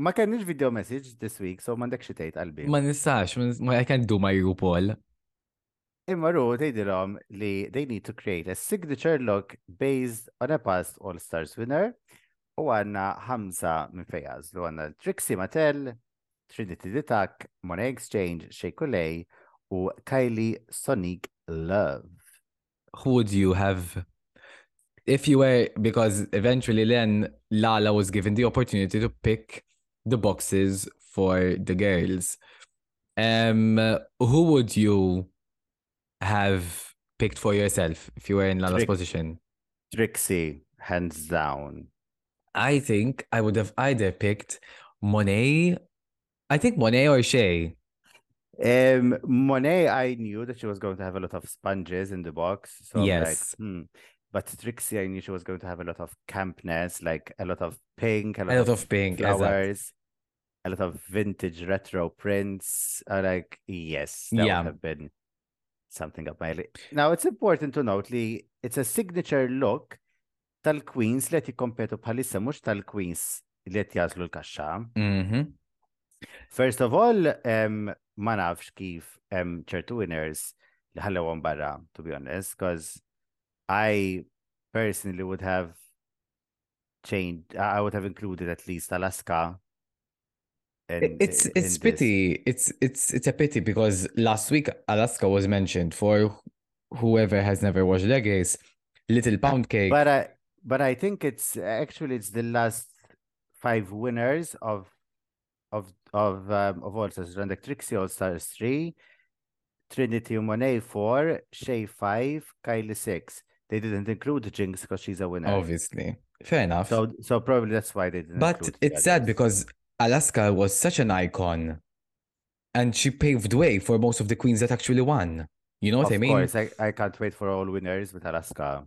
Ma kenniex video message this week, so mandek xi tgħid qalbi. Ma nistax, ma I can't do my you Paul. Imma ru tgħidilhom li they need to create a signature look based on a past All Stars winner u għanna ħamsa minn fejaz li għanna Trixie Mattel, Trinity Ditak, Money Exchange, Sheikulej u Kylie Sonic Love. Who would you have if you were because eventually then Lala was given the opportunity to pick the boxes for the girls. Um who would you have picked for yourself if you were in Lala's position? Trixie, hands down. I think I would have either picked Monet. I think Monet or Shay. Um, Monet, I knew that she was going to have a lot of sponges in the box. So yes. Like, hmm. But Trixie, I knew she was going to have a lot of campness, like a lot of pink, a lot, a lot of, of, pink flowers, a lot of vintage retro prints. Uh, like yes, that yeah. would have been something up my lip. Now, it's important to note li it's a signature look tal-Queens li qed jikkompetu bħalissa mhux tal-Queens li qed jażlu l-kaxxa. Mhm. First of all, em, ma nafx kif em, ċertu winners li ħallewhom barra, to be honest, because I personally would have changed, I I would have included at least Alaska and, it's it's pity. It's it's it's a pity because last week Alaska was mentioned for whoever has never watched Leggays, Little Pound Cake. But I but I think it's actually it's the last five winners of of of um, of All Stars. Randak Trixie All Stars three, Trinity Monet four, Shay five, Kylie six. They didn't include Jinx because she's a winner. Obviously, fair enough. So so probably that's why they didn't. But it's sad because Alaska was such an icon and she paved way for most of the queens that actually won. You know what of I mean? Of course, I, I can't wait for all winners with Alaska.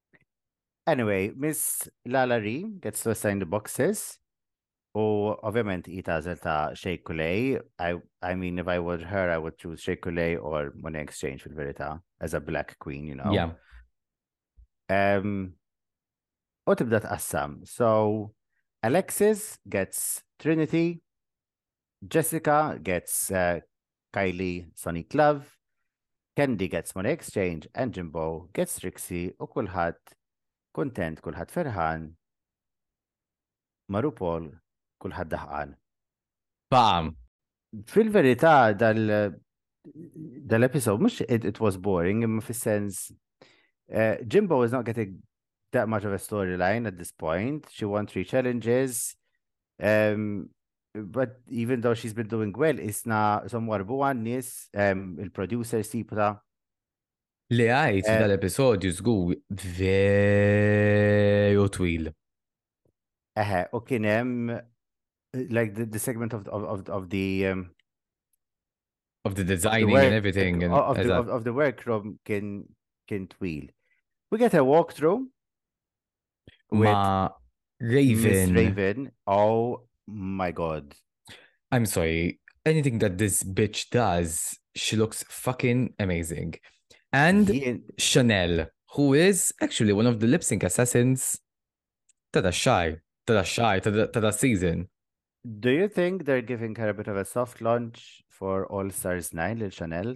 Anyway, Miss Lala Ri gets to assign the boxes. U ovvjament i tazel ta' Shake Kulej. I, I mean, if I were her, I would choose Shake Kulej or Money Exchange fil-verita, as a black queen, you know. Yeah. Um, u tibda tqassam. So, Alexis gets Trinity, Jessica gets uh, Kylie Sonic Love, Candy gets Money Exchange, and Jimbo gets Trixie u kulħadd kuntent, kulħadd ferħan, Marupol kulħadd daħqan. Bam. Fil-verità dal dal-episode, mux it, it was boring, imma fil-sens, uh, Jimbo is not getting that much of a storyline at this point. She won three challenges. Um, but even though she's been doing well, isna som warbu għannis, um, il-producer sipra. Li għajt eh. dal-episodju zgu vejo twil. Eħe, u kienem like the, the segment of, of, of, of the um, of the designing the work, and everything and, of, the, of, of the workroom kien kien twil. We get a walkthrough with Raven. Miss Raven. Oh my god. I'm sorry. Anything that this bitch does, she looks fucking amazing. And Chanel, who is actually one of the lip sync assassins Tada shy, to the shy, to the, season. Do you think they're giving her a bit of a soft launch for All Stars 9, Lil Chanel?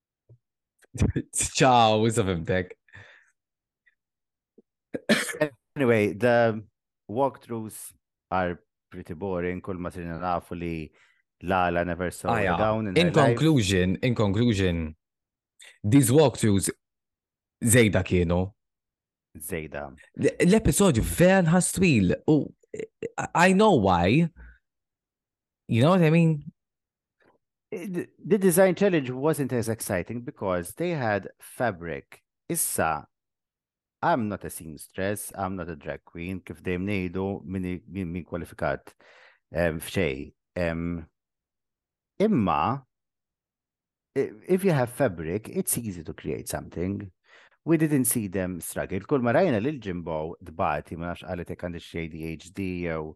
Ciao, issa fimtek. Anyway, the walkthroughs are pretty boring, kull ma sirna nafu li la la never saw ah, down. In, in conclusion, in conclusion, these walkthroughs zejda kienu. Zejda. L-episodju vera nħas twil. I know why. You know what I mean? The design challenge wasn't as exciting because they had fabric. Issa, I'm not a seamstress, I'm not a drag queen, kif dejjem ngħidu min kwalifikat f'xej. Imma, if you have fabric, it's easy to create something. We didn't see them struggle. Kull ma rajna lil Jimbo dbati, ma nafx qalet jekk għandix ADHD jew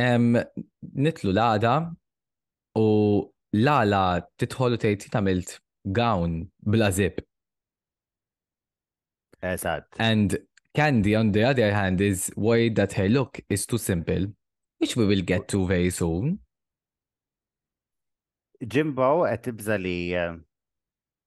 Nitlu l-għada u l-għala titħol u tgħid tagħmilt gown bla zip. Eżatt. And Candy, on the other hand, is worried that her look is too simple, which we will get to very soon. Jimbo qed tibża li eh,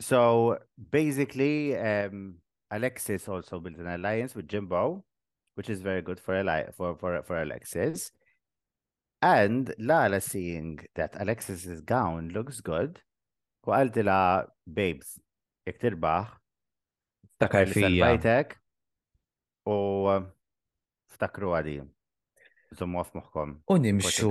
So, basically, um, Alexis also built an alliance with Jimbo, which is very good for, Eli for, for, for Alexis. And Lala seeing that Alexis's gown looks good, u għaltila, babes, jek tirbaħ, ftakar fija. Bajtek, u ftakru għadi. Zommu għaf moħkom. U nimxu.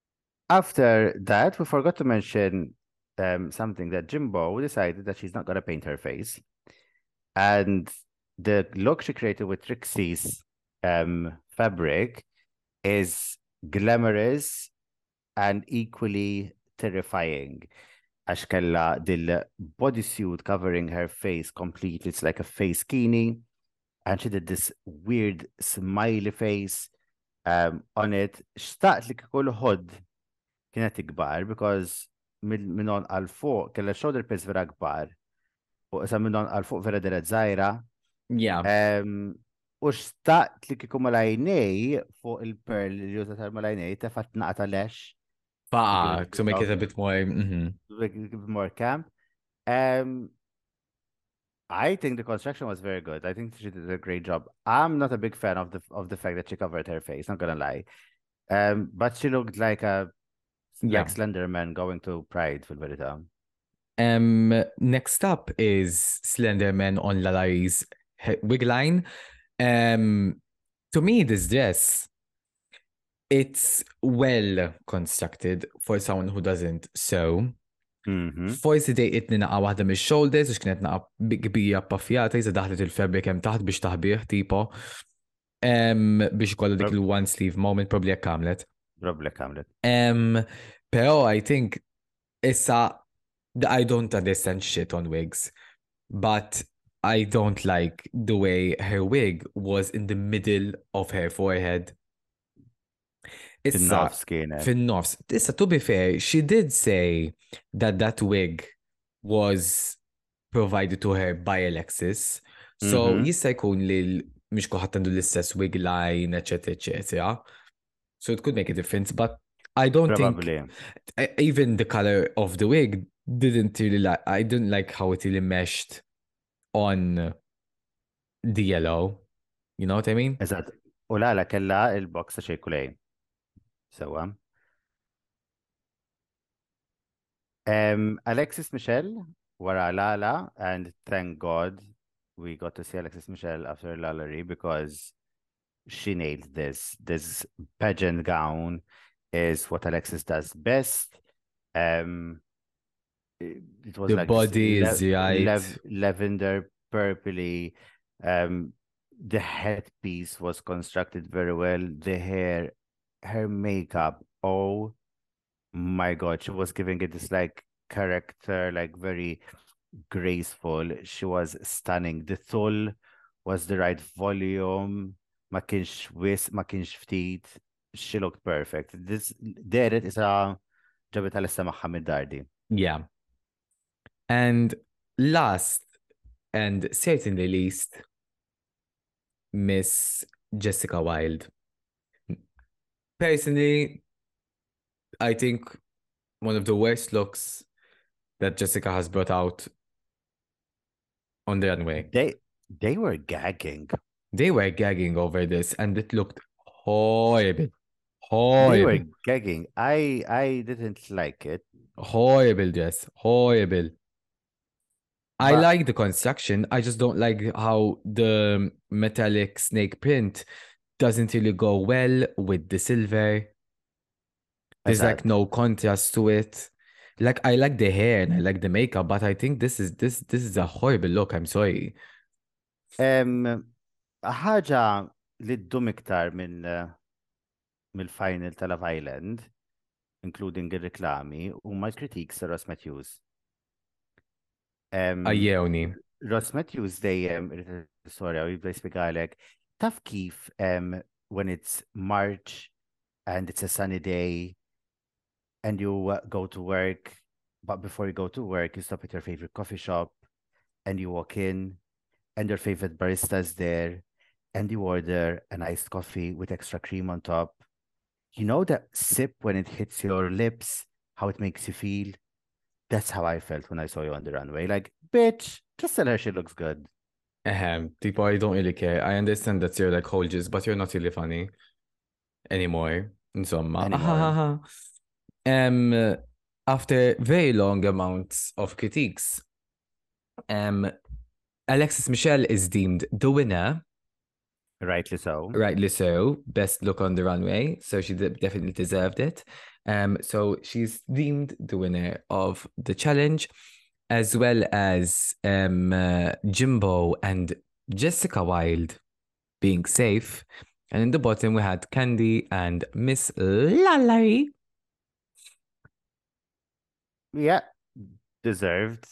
After that, we forgot to mention um, something that Jimbo decided that she's not going to paint her face. And the look she created with Trixie's um, fabric is glamorous and equally terrifying. Għax kella bodysuit covering her face completely. It's like a face skinny. and she did this weird smiley face um, on it. Xtaqt li kikul ħod kienet ikbar because minn on għal fuq kella shoulder pads vera kbar. U issa minn on għal fuq vera deret zaħira. Yeah. Um, u xtaqt li kikum malajnej fuq il-perl li jużat għal malajnej tefat naqta lex. Baqa, so make it a bit more. Mhm. bit more camp. Um, I think the construction was very good. I think she did a great job. I'm not a big fan of the of the fact that she covered her face. Not gonna lie, um, but she looked like a yeah. like Slenderman going to Pride fil-verità. Um, next up is Slenderman on Lalai's wigline. Um, to me, this dress, It's well constructed, forsi hawn who doesn't, so. Mhm. Forsi dejqitni naqa waħda mis shoulders għax kienet naqa bi- kbija paffjata, jisa daħlet il-fabric hemm taħt biex taħbih tipo. Em, biex kollha dik il-one sleeve moment, probably jekk għamlet. Rob li kamlet. Em, pero I think issa I don't understand shit on wigs, but I don't like the way her wig was in the middle of her forehead. Issa, fin-nofs. Issa, to be fair, she did say that that wig was provided to her by Alexis. So, mm -hmm. jista jkun li mhix kulħadd l-istess wig line, etc. etc. So it could make a difference, but I don't Probably. think even the color of the wig didn't really like. I didn't like how it really meshed on the yellow. You know what I mean? Is that l-għala kella il-box ta' xejkulej. Sewa. Um, Alexis Michel, wara Lala, and thank God we got to see Alexis Michel after Lalari because she nailed this. This pageant gown is what Alexis does best. Um, it, was the like body is right. Lav- lavender, purpley. Um, the headpiece was constructed very well. The hair, her makeup. Oh my god, she was giving it this like character, like very graceful. She was stunning. The soul was the right volume ma kienx wis, ma kienx ftit, she looked perfect. This deret a ġabet għal-issa maħħa mid-dardi. Yeah. And last and certainly least, Miss Jessica Wilde. Personally, I think one of the worst looks that Jessica has brought out on the runway. They they were gagging. They were gagging over this and it looked horrible. Horrible. They were gagging. I I didn't like it. Horrible dress. Horrible. I like the construction. I just don't like how the metallic snake print doesn't really go well with the silver. There's like no contrast to it. Like I like the hair and I like the makeup, but I think this is this this is a horrible look. I'm sorry. Um ħaġa li ddum iktar minn eh, mill-final ta' Love Island, including ir-reklami, huma l-kritiks ta' Ross Matthews. Ajjewni. Ross Matthews dejjem storja u jibda jispjegalek taf kif when it's March and it's a sunny day and you uh, go to work, but before you go to work, you stop at your favorite coffee shop and you walk in and your favorite barista is there And you order, an iced coffee with extra cream on top. You know that sip when it hits your lips, how it makes you feel? That's how I felt when I saw you on the runway. Like, bitch, just tell her she looks good. Ahem, Tipo, I don't really care. I understand that you're like whole but you're not really funny anymore. In some, um, after very long amounts of critiques, um, Alexis Michelle is deemed the winner Rightly so. Rightly so. Best look on the runway. So she definitely deserved it. Um, so she's deemed the winner of the challenge, as well as um, uh, Jimbo and Jessica Wild being safe. And in the bottom, we had Candy and Miss Lalari. Yeah, deserved.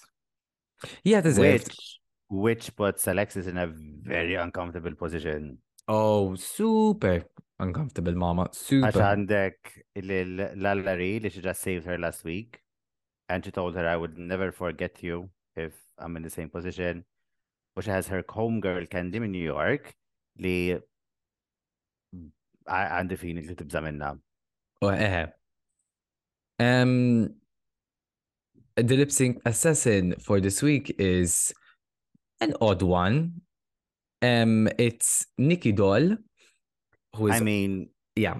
Yeah, deserved. Which which puts Alexis in a very uncomfortable position. Oh, super uncomfortable, mama. Super. Għax għandek l she just saved her last week. And she told her, I would never forget you if I'm in the same position. u she has her home girl candy minn New York li għandi fini li tibza minna. U eħe. The lip sync assassin for this week is an odd one. Um, it's Nikki Doll. Who is, I mean, yeah.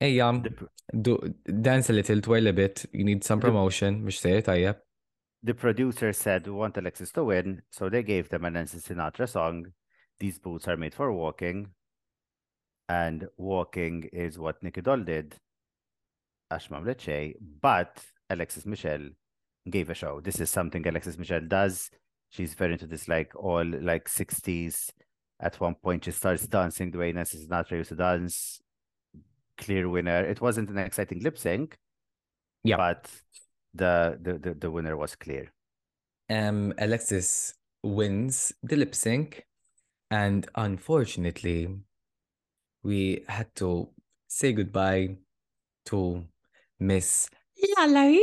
hey um do dance a little twirl a bit you need some promotion which I it the producer said we want alexis to win so they gave them an Nancy sinatra song these boots are made for walking and walking is what Nicky Doll did għax but Alexis Michelle gave a show. This is something Alexis Michelle does. She's very into this like all like 60s at one point, she starts dancing the way Ines is not used to dance. Clear winner. It wasn't an exciting lip sync. Yeah. But the, the, the, the winner was clear. Um, Alexis wins the lip sync. And unfortunately, we had to say goodbye to Miss Lalari.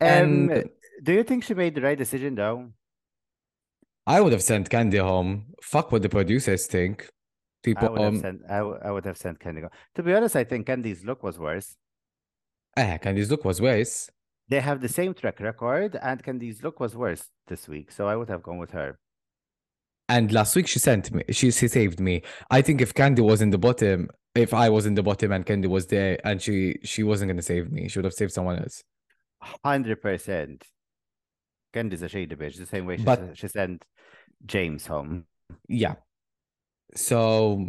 And um, do you think she made the right decision though? I would have sent Candy home. Fuck what the producers think. People, I would, um, have sent, I, w- I would have sent Candy home. To be honest, I think Candy's look was worse. Eh, Candy's look was worse. They have the same track record, and Candy's look was worse this week, so I would have gone with her. And last week she sent me, she she saved me. I think if Candy was in the bottom, if I was in the bottom and Candy was there, and she she wasn't gonna save me, she would have saved someone else. Hundred percent. Candy's a shady bitch, the same way she, but, she sent James home. Yeah. So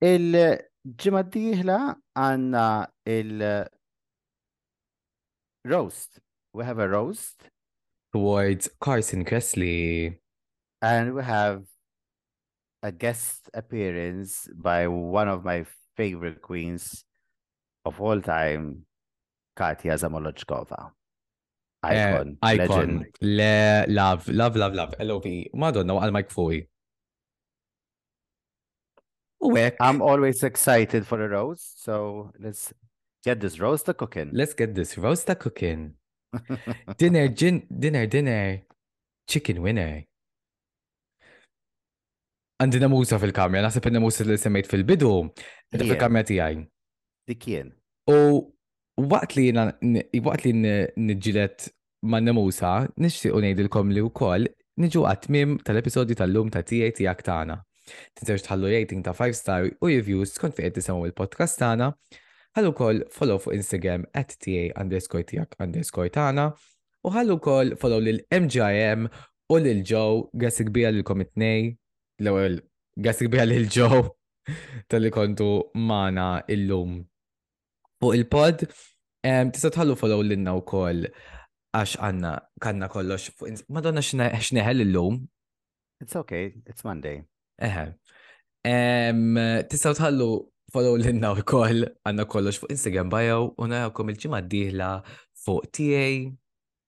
Il-ġimgħa d-dieħla għandna il-roast. We have a roast. Towards Carson Kressley. And we have a guest appearance by one of my favorite queens of all time, Katja Zamolochkova. Icon. Uh, icon. Le, love, love, love, love. L-OV. Madonna, għal Mike Fuj. U hekk. I'm always excited for a roast, so let's get this roast a cooking. Let's get this roast a cooking. dinner, gin, dinner, dinner, chicken winner. Għandi namusa fil-kamra, naħseb in-namusa li semmejt fil-bidu, fil-kamra tiegħi. Dik jien. U waqt li jiena waqt li niġġieled ma' nemusa, nixtiequ ngħidilkom li wkoll niġu għat-tmiem tal-episodju tal-lum ta' tiegħi tiegħek tagħna. Tinsewx tħallu rating ta' 5 star u reviews skont fejn qed tisemgħu l-podcast tagħna. Ħallu wkoll follow fuq Instagram at tiegħi underscore tiegħek underscore tagħna u ħallu wkoll follow lil MGIM u lil Joe grazzi kbira lilkom it-tnej l-ewwel għassi kbira lil ġew tal-li kontu magħna illum fuq il-pod. Tista' tħallu follow lilna wkoll għax għandna kanna kollox fuq Madonna x'neħel illum. It's okay, it's Monday. Eħe. Tista' tħallu follow lilna wkoll għandna kollox fuq Instagram bio u narakom il-ġimgħa d-dieħla fuq TA